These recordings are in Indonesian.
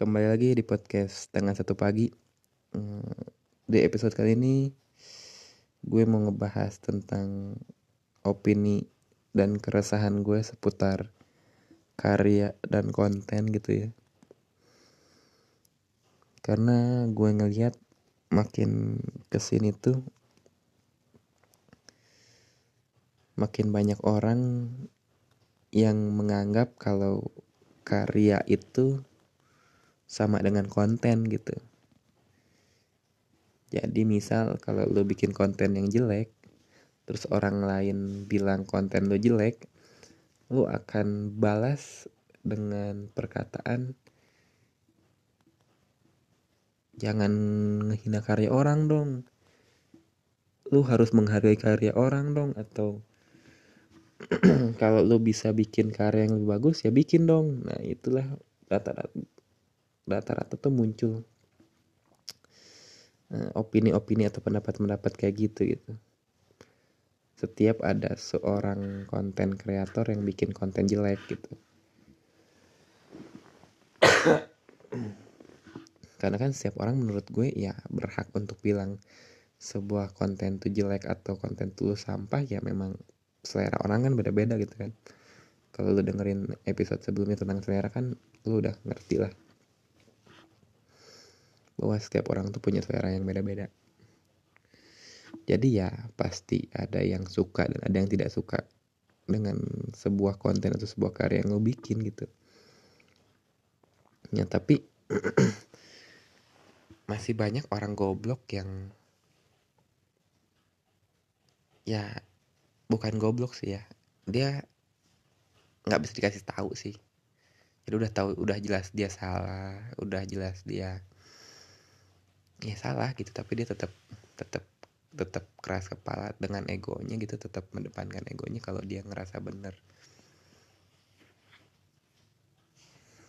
Kembali lagi di podcast setengah satu pagi. Hmm, Di episode kali ini Gue mau ngebahas tentang Opini dan keresahan gue seputar Karya dan konten gitu ya. Karena gue ngeliat Makin ke sini tuh Makin banyak orang Yang menganggap kalau Karya itu sama dengan konten gitu. Jadi misal kalau lo bikin konten yang jelek, terus orang lain bilang konten lo jelek, lo akan balas dengan perkataan jangan menghina karya orang dong. Lo harus menghargai karya orang dong atau kalau lo bisa bikin karya yang lebih bagus ya bikin dong. Nah, itulah rata-rata rata-rata tuh muncul eh, opini-opini atau pendapat-pendapat kayak gitu gitu. Setiap ada seorang konten kreator yang bikin konten jelek gitu. Karena kan setiap orang menurut gue ya berhak untuk bilang sebuah konten tuh jelek atau konten tuh sampah ya memang selera orang kan beda-beda gitu kan. Kalau lu dengerin episode sebelumnya tentang selera kan lu udah ngerti lah bahwa setiap orang tuh punya selera yang beda-beda. Jadi ya pasti ada yang suka dan ada yang tidak suka dengan sebuah konten atau sebuah karya yang lo bikin gitu. Ya tapi masih banyak orang goblok yang ya bukan goblok sih ya dia nggak bisa dikasih tahu sih jadi udah tahu udah jelas dia salah udah jelas dia ya salah gitu tapi dia tetap tetap tetap keras kepala dengan egonya gitu tetap mendepankan egonya kalau dia ngerasa bener.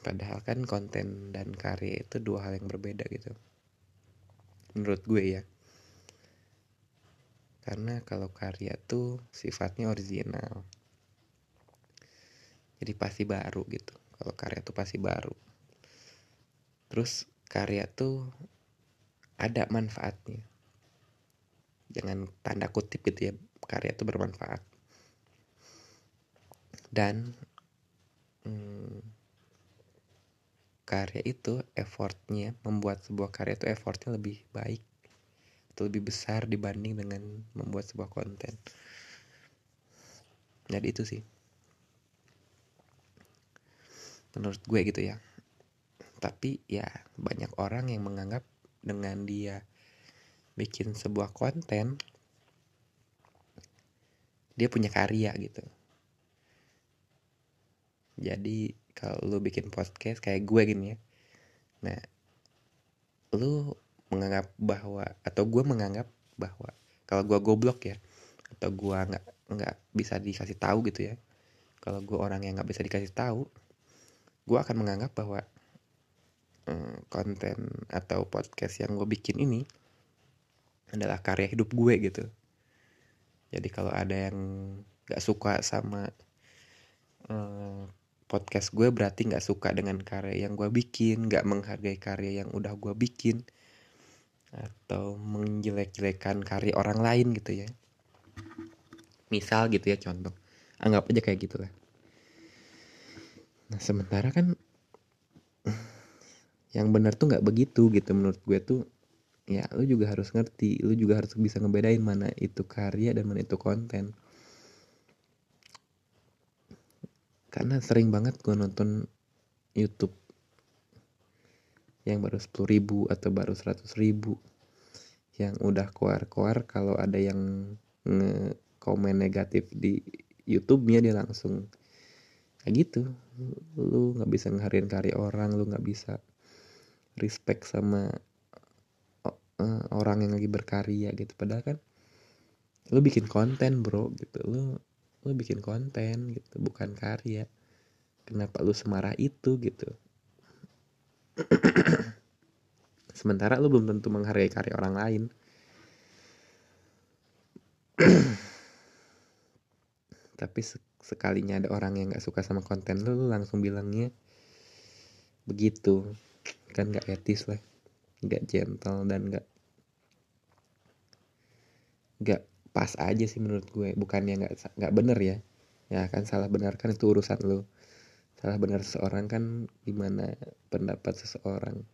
Padahal kan konten dan karya itu dua hal yang berbeda gitu. Menurut gue ya. Karena kalau karya tuh sifatnya original. Jadi pasti baru gitu. Kalau karya tuh pasti baru. Terus karya tuh ada manfaatnya. Dengan tanda kutip gitu ya karya itu bermanfaat. Dan hmm, karya itu effortnya membuat sebuah karya itu effortnya lebih baik atau lebih besar dibanding dengan membuat sebuah konten. Jadi itu sih. Menurut gue gitu ya. Tapi ya banyak orang yang menganggap dengan dia bikin sebuah konten dia punya karya gitu. Jadi kalau lu bikin podcast kayak gue gini ya nah lu menganggap bahwa atau gue menganggap bahwa kalau gue goblok ya atau gue nggak nggak bisa dikasih tahu gitu ya kalau gue orang yang nggak bisa dikasih tahu gue akan menganggap bahwa konten atau podcast yang gue bikin ini adalah karya hidup gue gitu. Jadi kalau ada yang gak suka sama uh, podcast gue berarti gak suka dengan karya yang gue bikin gak menghargai karya yang udah gue bikin atau menjelek-jelekan karya orang lain gitu ya. Misal gitu ya contoh. Anggap aja kayak gitulah. Nah sementara kan yang benar tuh nggak begitu gitu. Menurut gue tuh ya lu juga harus ngerti lu juga harus bisa ngebedain mana itu karya dan mana itu konten. Karena sering banget gue nonton YouTube yang baru 10 ribu atau baru 100 ribu yang udah keluar-keluar. Kalau ada yang nge komen negatif di YouTube-nya dia langsung kayak gitu. Lu nggak bisa ngeharin karya orang lu nggak bisa respect sama uh, orang yang lagi berkarya gitu. Padahal kan lu bikin konten bro gitu. Lu lu bikin konten gitu. Bukan karya. Kenapa lu semarah itu gitu? Sementara lu belum tentu menghargai karya orang lain. Tapi sekalinya ada orang yang nggak suka sama konten lu, lu langsung bilangnya begitu kan nggak etis lah. Nggak gentle dan nggak nggak pas aja sih menurut gue. Bukannya nggak nggak bener ya. Ya kan salah benar kan itu urusan lo salah benar seseorang kan gimana pendapat seseorang.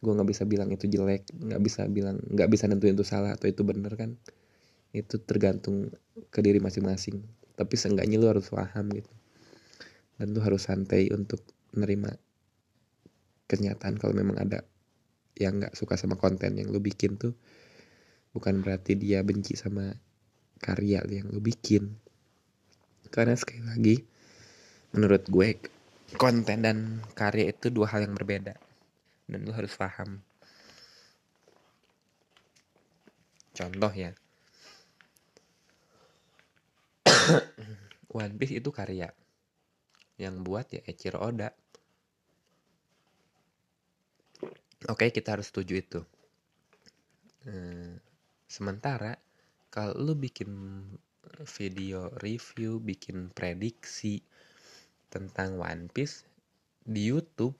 Gue nggak bisa bilang itu jelek nggak bisa bilang nggak bisa nentuin itu salah atau itu bener kan. Itu tergantung ke diri masing-masing. Tapi seenggaknya lu harus paham gitu. Dan lu harus santai untuk menerima kenyataan kalau memang ada yang nggak suka sama konten yang lu bikin tuh bukan berarti dia benci sama karya yang lu bikin. Karena sekali lagi menurut gue konten dan karya itu dua hal yang berbeda dan lu harus paham. Contoh ya. One Piece itu karya yang buat ya Echiro Oda oke kita harus setuju itu. Hmm, sementara kalau lu bikin video review bikin prediksi tentang One Piece di YouTube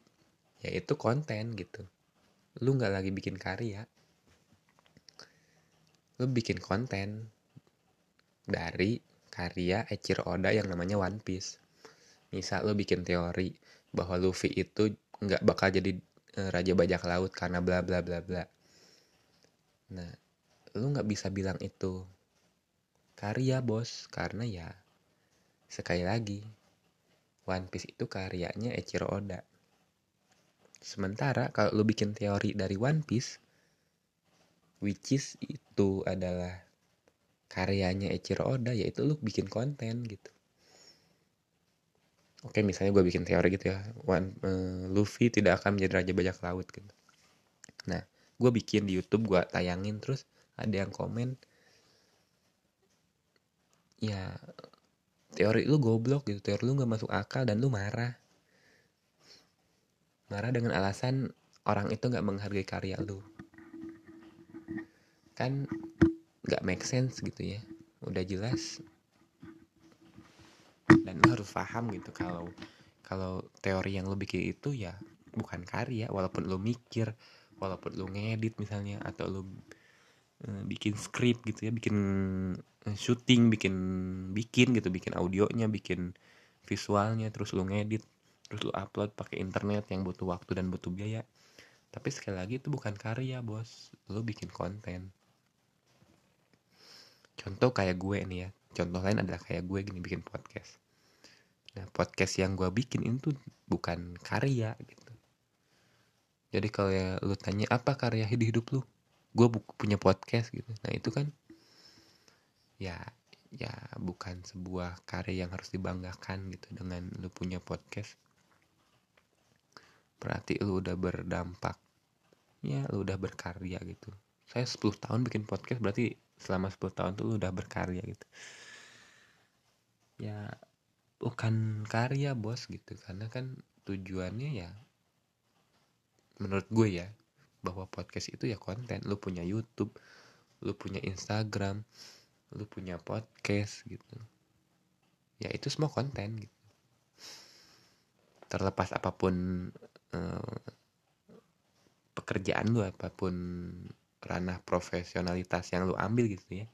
ya itu konten gitu. Lu nggak lagi bikin karya. Lu bikin konten dari karya Echiro Oda yang namanya One Piece. Misal lu bikin teori bahwa Luffy itu nggak bakal jadi raja bajak laut karena bla bla bla bla nah lu nggak bisa bilang itu karya bos karena ya sekali lagi One Piece itu karyanya Echiro Oda Sementara kalau lu bikin teori dari One Piece, which is itu adalah karyanya Echiro Oda, yaitu lu bikin konten gitu. Oke, misalnya gue bikin teori gitu ya, One, uh, Luffy tidak akan menjadi raja bajak laut gitu. Nah, gue bikin di YouTube, gue tayangin terus ada yang komen, ya teori lu goblok gitu, teori lu gak masuk akal dan lu marah. Marah dengan alasan orang itu nggak menghargai karya lu. Kan nggak make sense gitu ya. Udah jelas dan lu harus paham gitu kalau kalau teori yang lu bikin itu ya bukan karya walaupun lu mikir walaupun lu ngedit misalnya atau lu uh, bikin skrip gitu ya bikin uh, syuting bikin bikin gitu bikin audionya bikin visualnya terus lu ngedit terus lu upload pakai internet yang butuh waktu dan butuh biaya. Tapi sekali lagi itu bukan karya bos. Lu bikin konten. Contoh kayak gue nih ya contoh lain adalah kayak gue gini bikin podcast. Nah podcast yang gue bikin itu bukan karya gitu. Jadi kalau ya lu tanya apa karya hidup hidup lu? Gue punya podcast gitu. Nah itu kan ya ya bukan sebuah karya yang harus dibanggakan gitu dengan lu punya podcast. Berarti lu udah berdampak. Ya lu udah berkarya gitu. Saya 10 tahun bikin podcast berarti selama 10 tahun tuh lu udah berkarya gitu ya bukan karya bos gitu. Karena kan tujuannya ya menurut gue ya bahwa podcast itu ya konten. Lu punya YouTube lu punya Instagram lu punya podcast gitu. Ya itu semua konten gitu. Terlepas apa pun eh, pekerjaan lu apa pun ranah profesionalitas yang lu ambil gitu ya.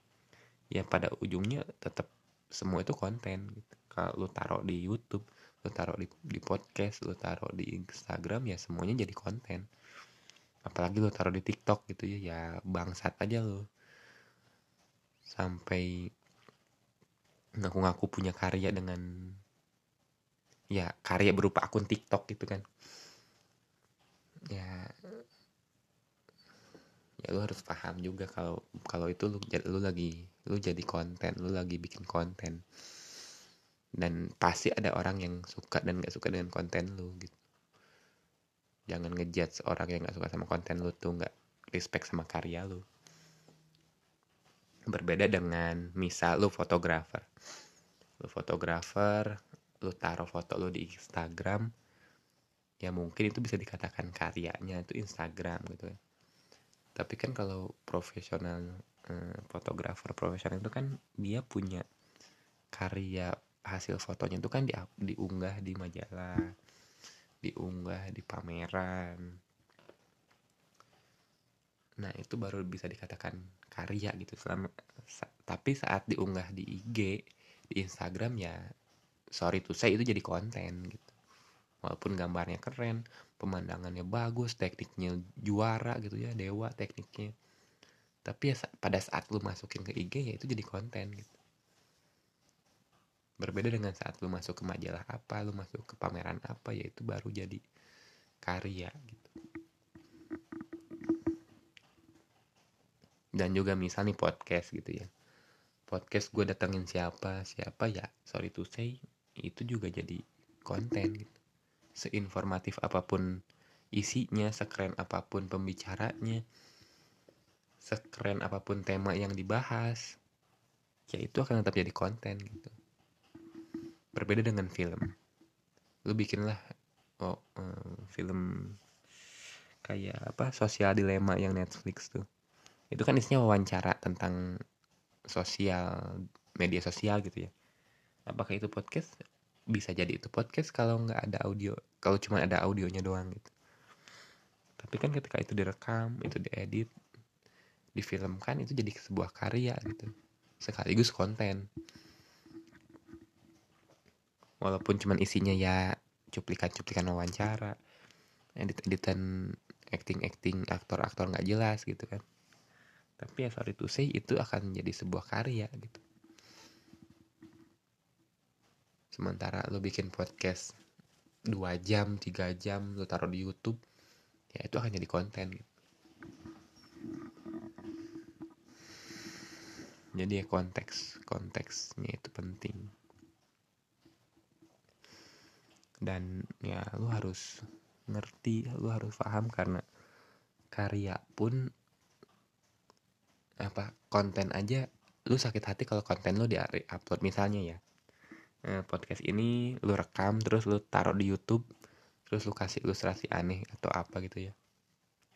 Ya pada ujungnya tetap semua itu konten gitu. kalau lu taruh di YouTube lu taruh di, di podcast lu taruh di Instagram ya semuanya jadi konten. Apalagi lu taruh di TikTok gitu ya ya bangsat aja lu. Sampai ngaku-ngaku punya karya dengan ya karya berupa akun TikTok gitu kan. Ya ya lu harus paham juga kalau kalau itu lu lu lagi lu jadi konten lu lagi bikin konten. Dan pasti ada orang yang suka dan gak suka dengan konten lu gitu. Jangan ngejudge orang yang gak suka sama konten lu tuh gak respect sama karya lu. Berbeda dengan misal lu fotografer. Lu fotografer lu taruh foto lu di Instagram ya mungkin itu bisa dikatakan karyanya itu Instagram gitu ya tapi kan kalau profesional eh, fotografer profesional itu kan dia punya karya hasil fotonya itu kan di, diunggah di majalah diunggah di pameran. Nah itu baru bisa dikatakan karya gitu. Selama sa, tapi saat diunggah di IG di Instagram ya sorry tuh saya itu jadi konten gitu walaupun gambarnya keren pemandangannya bagus tekniknya juara gitu ya dewa tekniknya. Tapi ya pada saat lu masukin ke IG ya itu jadi konten gitu. Berbeda dengan saat lu masuk ke majalah apa lu masuk ke pameran apa ya itu baru jadi karya gitu. Dan juga misal nih podcast gitu ya. Podcast gue datengin siapa siapa ya sorry to say itu juga jadi konten gitu seinformatif apa pun isinya sekeren apa pun pembicaranya sekeren apa pun tema yang dibahas ya itu akan tetap jadi konten gitu. Berbeda dengan film. Lu bikinlah oh um, film kayak apa sosial dilema yang Netflix tuh. Itu kan isinya wawancara tentang sosial media sosial gitu ya. Apakah itu podcast bisa jadi itu podcast kalau nggak ada audio kalau cuma ada audionya doang gitu. Tapi kan ketika itu direkam itu diedit difilmkan itu jadi sebuah karya gitu. Sekaligus konten. Walaupun cuman isinya ya cuplikan-cuplikan wawancara edit-editan acting-acting aktor-aktor nggak jelas gitu kan. Tapi ya sorry to say itu akan jadi sebuah karya gitu sementara lo bikin podcast dua jam tiga jam lo taruh di YouTube ya itu akan jadi konten gitu. Jadi ya konteks konteksnya itu penting. Dan ya lu harus ngerti lu harus paham karena karya pun apa konten aja lu sakit hati kalau konten lu di upload misalnya ya eh, podcast ini lu rekam terus lu taruh di YouTube terus lu kasih ilustrasi aneh atau apa gitu ya.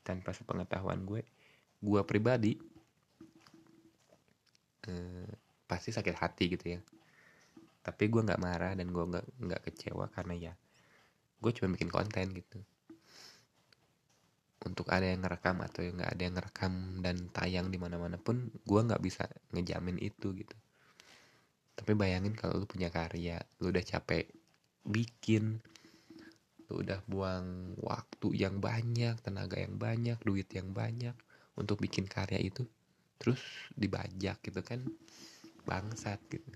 Tanpa sepengetahuan gue gue pribadi eh, pasti sakit hati gitu ya. Tapi gue nggak marah dan gue nggak nggak kecewa karena ya gue cuma bikin konten gitu. Untuk ada yang ngerekam atau yang nggak ada yang ngerekam dan tayang di mana mana pun gue nggak bisa ngejamin itu gitu tapi bayangin kalau lu punya karya lu udah capek bikin lu udah buang waktu yang banyak tenaga yang banyak duit yang banyak untuk bikin karya itu terus dibajak gitu kan bangsat gitu.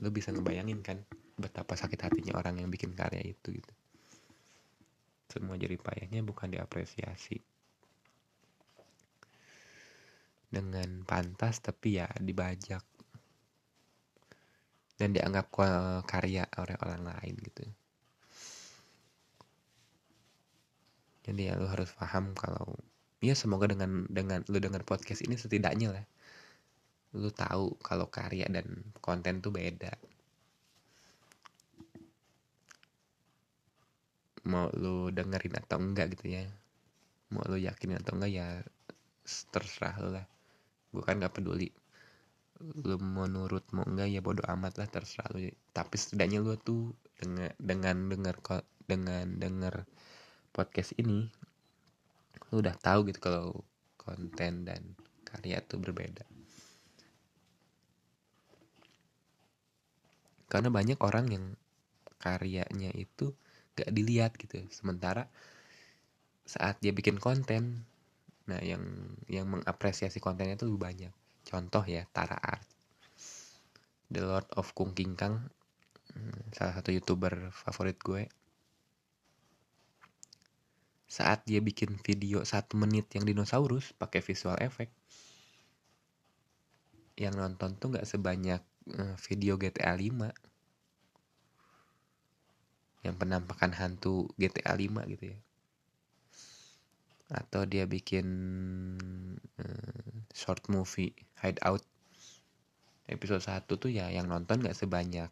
Lu bisa ngebayangin kan betapa sakit hatinya orang yang bikin karya itu gitu. Semua jerih payahnya bukan diapresiasi dengan pantas tapi ya dibajak. Dan dianggap karya oleh orang lain gitu. Jadi ya lu harus paham kalau ya semoga dengan dengan lu dengar podcast ini setidaknya lah. Lu tahu kalau karya dan konten tuh beda. Mau lu dengerin atau enggak gitu ya. Mau lu yakin atau enggak ya terserah lu lah gue kan nggak peduli. Lu mau nurut mau enggak ya bodoh amat lah terserah lu. Tapi setidaknya lu tuh dengan dengan denger dengan denger podcast ini lu udah tahu gitu kalau konten dan karya tuh berbeda. Karena banyak orang yang karyanya itu gak dilihat gitu. Sementara saat dia bikin konten nah yang yang mengapresiasi kontennya itu lebih banyak. Contoh ya Tara Art. The Lord of Kung King Kang hmm, salah satu youtuber favorit gue. Saat dia bikin video satu menit yang dinosaurus pakai visual effect yang nonton tuh nggak sebanyak eh, video GTA 5 yang penampakan hantu GTA 5 gitu ya atau dia bikin uh, short movie Hideout. Episode 1 tuh ya yang nonton gak sebanyak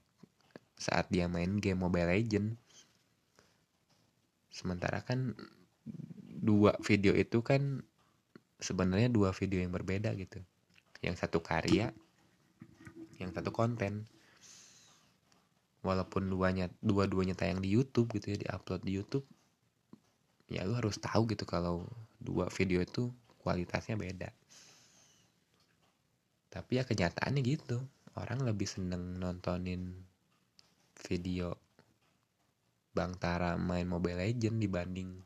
saat dia main game Mobile Legend. Sementara kan dua video itu kan sebenarnya dua video yang berbeda gitu. Yang satu karya yang satu konten. Walaupun duanya dua-duanya tayang di YouTube gitu ya diupload di YouTube ya lu harus tahu gitu kalau dua video itu kualitasnya beda. Tapi ya kenyataannya gitu. Orang lebih seneng nontonin video Bang Tara main Mobile Legend dibanding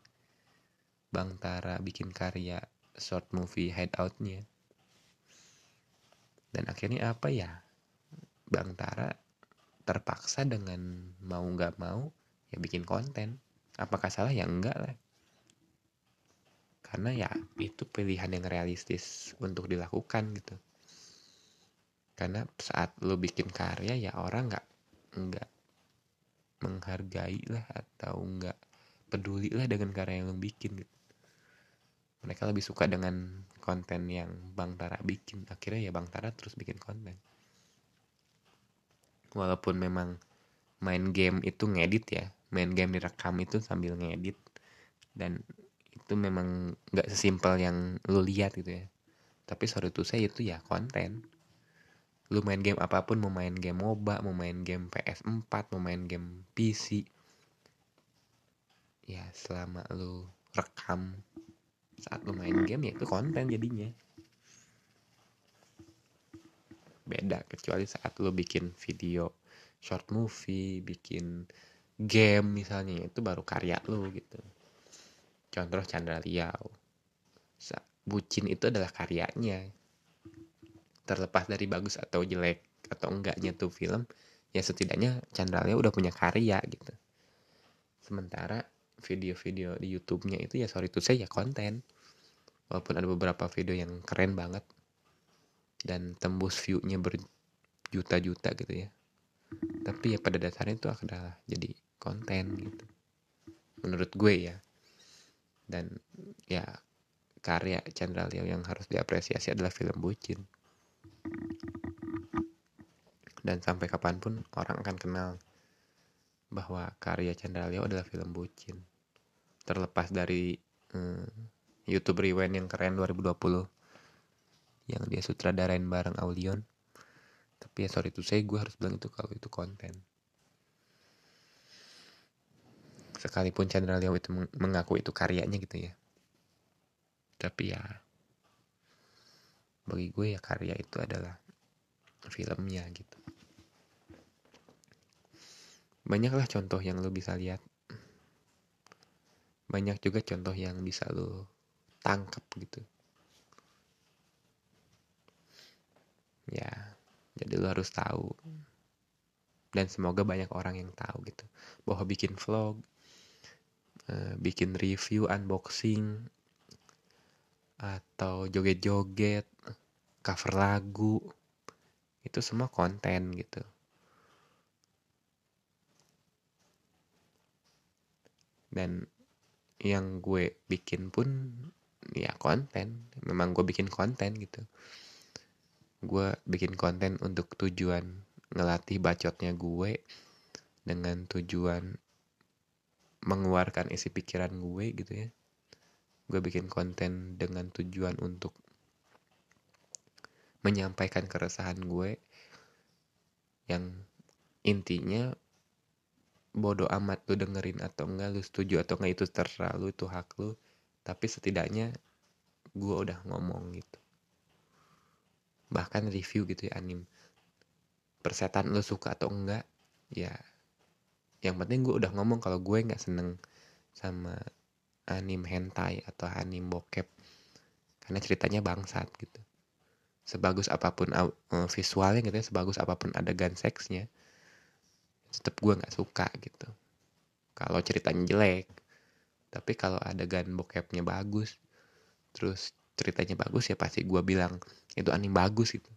Bang Tara bikin karya short movie hideoutnya. Dan akhirnya apa ya? Bang Tara terpaksa dengan mau nggak mau ya bikin konten. Apakah salah? Ya enggak lah karena ya itu pilihan yang realistis untuk dilakukan gitu. Karena saat lo bikin karya ya orang nggak nggak menghargai lah atau nggak peduli lah dengan karya yang lo bikin gitu. Mereka lebih suka dengan konten yang Bang Tara bikin. Akhirnya ya Bang Tara terus bikin konten. Walaupun memang main game itu ngedit ya main game direkam itu sambil ngedit dan itu memang nggak sesimpel yang lu lihat gitu ya. Tapi sorry tuh saya itu ya konten. Lu main game apa pun mau main game MOBA mau main game PS4 mau main game PC ya selama lu rekam saat lu main game ya itu konten jadinya. Beda kecuali saat lo bikin video short movie bikin game misalnya itu baru karya lo gitu contoh Chandra Liao bucin itu adalah karyanya. Terlepas dari bagus atau jelek atau enggaknya tuh film ya setidaknya Chandra Liao udah punya karya gitu. Sementara video-video di YouTube-nya itu ya sorry tuh saya ya konten. Walaupun ada beberapa video yang keren banget dan tembus view-nya berjuta-juta gitu ya. Tapi ya pada dasarnya itu adalah jadi konten gitu. Menurut gue ya dan ya karya Chandra Leo yang harus diapresiasi adalah film bucin. Dan sampai kapan pun orang akan kenal bahwa karya Chandra Leo adalah film bucin. Terlepas dari hmm, YouTube Rewind yang keren 2020 yang dia sutradarain bareng Aulion. Tapi ya sorry tuh saya gue harus bilang itu kalau itu konten sekalipun Chandra Leo itu mengaku itu karyanya gitu ya. Tapi ya bagi gue ya karya itu adalah filmnya gitu. Banyaklah contoh yang lo bisa lihat. Banyak juga contoh yang bisa lo tangkap gitu. Ya jadi lo harus tahu. Dan semoga banyak orang yang tahu gitu. Bahwa bikin vlog bikin review unboxing atau joget-joget cover lagu itu semua konten gitu. Dan yang gue bikin pun ya konten. Memang gue bikin konten gitu. Gue bikin konten untuk tujuan ngelatih bacotnya gue dengan tujuan mengeluarkan isi pikiran gue gitu ya. Gue bikin konten dengan tujuan untuk menyampaikan keresahan gue yang intinya bodoh amat lu dengerin atau enggak lu setuju atau enggak itu terserah lu itu hak lu. Tapi setidaknya gue udah ngomong gitu. Bahkan review gitu ya anim persetan lo suka atau enggak ya yang penting gue udah ngomong kalau gue nggak seneng sama anim hentai atau anim bokep. Karena ceritanya bangsat gitu. Sebagus apa pun uh, visualnya gitu ya sebagus apa pun adegan seksnya tetap gue nggak suka gitu. Kalau ceritanya jelek tapi kalau adegan bokepnya bagus terus ceritanya bagus ya pasti gue bilang itu anime bagus gitu.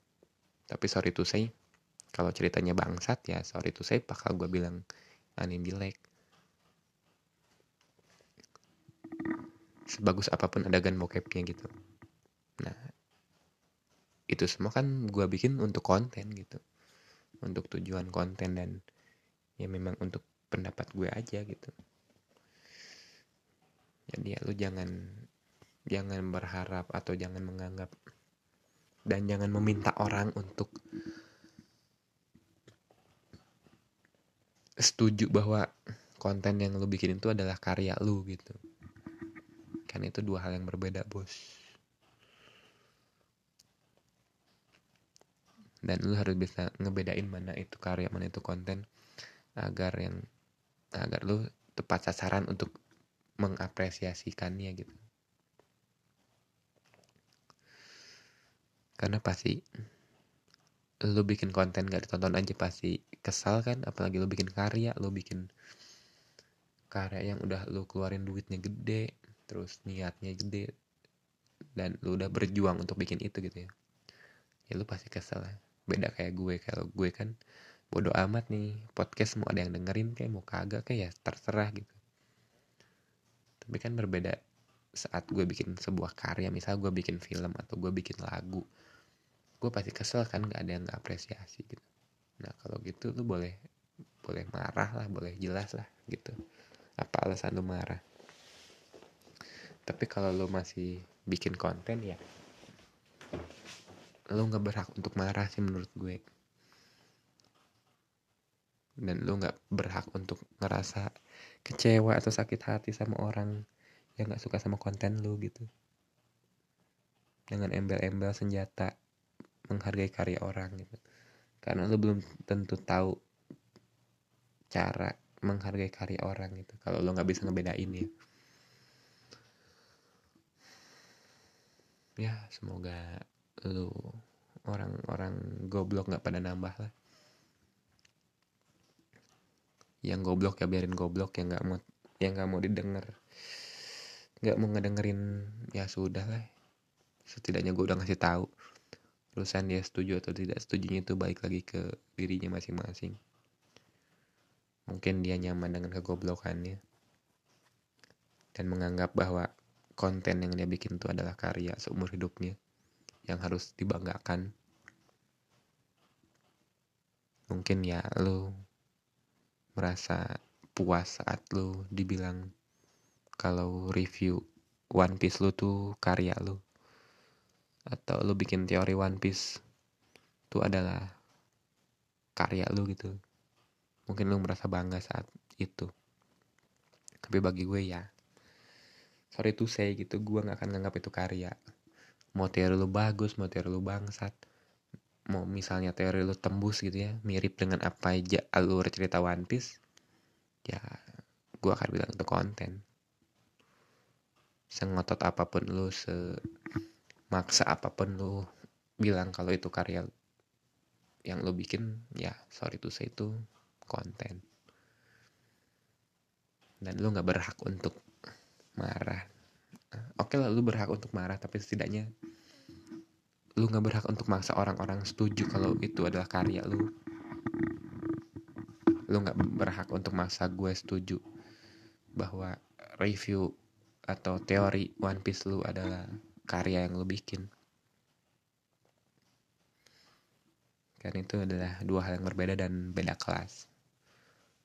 Tapi sorry to say kalau ceritanya bangsat ya sorry to say bakal gue bilang anime jelek sebagus apa pun adegan bokepnya gitu. Nah itu semua kan gue bikin untuk konten gitu. Untuk tujuan konten dan ya memang untuk pendapat gue aja gitu. Jadi ya lu jangan jangan berharap atau jangan menganggap dan jangan meminta orang untuk setuju bahwa konten yang lu bikin itu adalah karya lu gitu. Kan itu dua hal yang berbeda bos. Dan lu harus bisa ngebedain mana itu karya mana itu konten agar yang agar lu tepat sasaran untuk mengapresiasikannya gitu. Karena pasti lu bikin konten gak ditonton aja pasti kesal kan apalagi lu bikin karya lu bikin karya yang udah lu keluarin duitnya gede terus niatnya gede dan lu udah berjuang untuk bikin itu gitu ya. Ya lu pasti kesel lah beda kayak gue kalau gue kan bodoh amat nih podcast mau ada yang dengerin kayak mau kagak kayak ya terserah gitu. Tapi kan berbeda saat gue bikin sebuah karya misal gue bikin film atau gue bikin lagu gue pasti kesel kan gak ada yang apresiasi gitu nah kalau gitu lu boleh boleh marah lah boleh jelas lah gitu. Apa alasan lu marah? Tapi kalau lu masih bikin konten ya lu nggak berhak untuk marah sih menurut gue. Dan lu nggak berhak untuk ngerasa kecewa atau sakit hati sama orang yang nggak suka sama konten lu gitu. Dengan embel-embel senjata menghargai karya orang gitu karena lu belum tentu tahu cara menghargai karya orang gitu. Kalau lo nggak bisa ngebedain ya. Ya semoga lu orang-orang goblok nggak pada nambah lah. Yang goblok ya biarin goblok yang nggak mau yang nggak mau didengar nggak mau ngedengerin ya sudah lah. Setidaknya gue udah ngasih tahu urusan dia setuju atau tidak setujunya itu baik lagi ke dirinya masing-masing. Mungkin dia nyaman dengan kegoblokannya. Dan menganggap bahwa konten yang dia bikin itu adalah karya seumur hidupnya yang harus dibanggakan. Mungkin ya lu merasa puas saat lu dibilang kalau review One Piece lu tuh karya lu atau lu bikin teori One Piece itu adalah karya lu gitu. Mungkin lu merasa bangga saat itu. Tapi bagi gue ya sorry tuh saya gitu gue nggak akan nganggap itu karya. Mau teori lu bagus mau teori lu bangsat mau misalnya teori lu tembus gitu ya mirip dengan apa aja alur cerita One Piece ya gue akan bilang itu konten. Sengotot apa pun lu se maksa apa pun lu bilang kalau itu karya yang lu bikin ya sorry tuh saya itu konten. Dan lu nggak berhak untuk marah. Oke okay lah lu berhak untuk marah tapi setidaknya lu nggak berhak untuk maksa orang-orang setuju kalau itu adalah karya lu. Lu nggak berhak untuk maksa gue setuju bahwa review atau teori One Piece lu adalah karya yang lo bikin. Kan itu adalah dua hal yang berbeda dan beda kelas.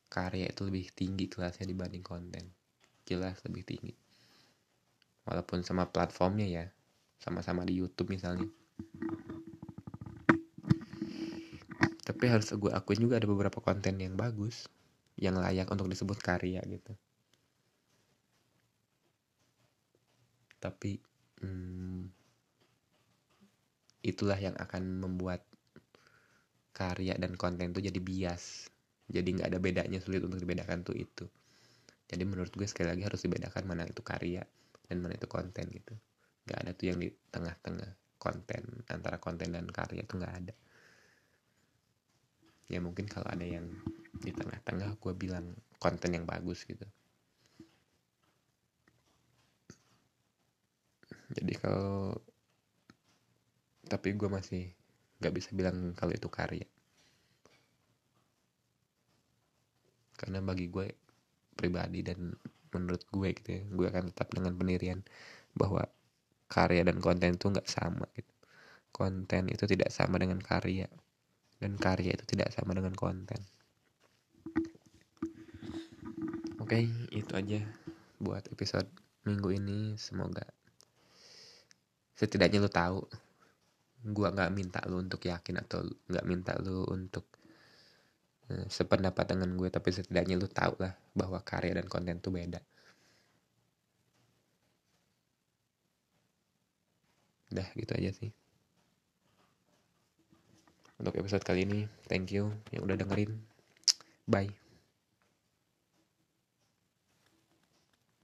Karya itu lebih tinggi kelasnya dibanding konten. Jelas lebih tinggi. Walaupun sama platformnya ya. Sama-sama di YouTube misalnya. Tapi harus gue akuin juga ada beberapa konten yang bagus. Yang layak untuk disebut karya gitu. Tapi hmm, itulah yang akan membuat karya dan konten itu jadi bias. Jadi nggak ada bedanya sulit untuk dibedakan tuh itu. Jadi menurut gue sekali lagi harus dibedakan mana itu karya dan mana itu konten gitu. Nggak ada tuh yang di tengah-tengah konten antara konten dan karya itu nggak ada. Ya mungkin kalau ada yang di tengah-tengah gue bilang konten yang bagus gitu jadi kalau tapi gue masih nggak bisa bilang kalau itu karya. Karena bagi gue pribadi dan menurut gue gitu ya gue akan tetap dengan pendirian bahwa karya dan konten itu nggak sama gitu. Konten itu tidak sama dengan karya dan karya itu tidak sama dengan konten. Oke itu aja buat episode minggu ini. Semoga setidaknya lu tahu gua nggak minta lu untuk yakin atau nggak minta lu untuk eh, sependapat dengan gue tapi setidaknya lu tahu lah bahwa karya dan konten tuh beda. Udah gitu aja sih. Untuk episode kali ini thank you yang udah dengerin. Bye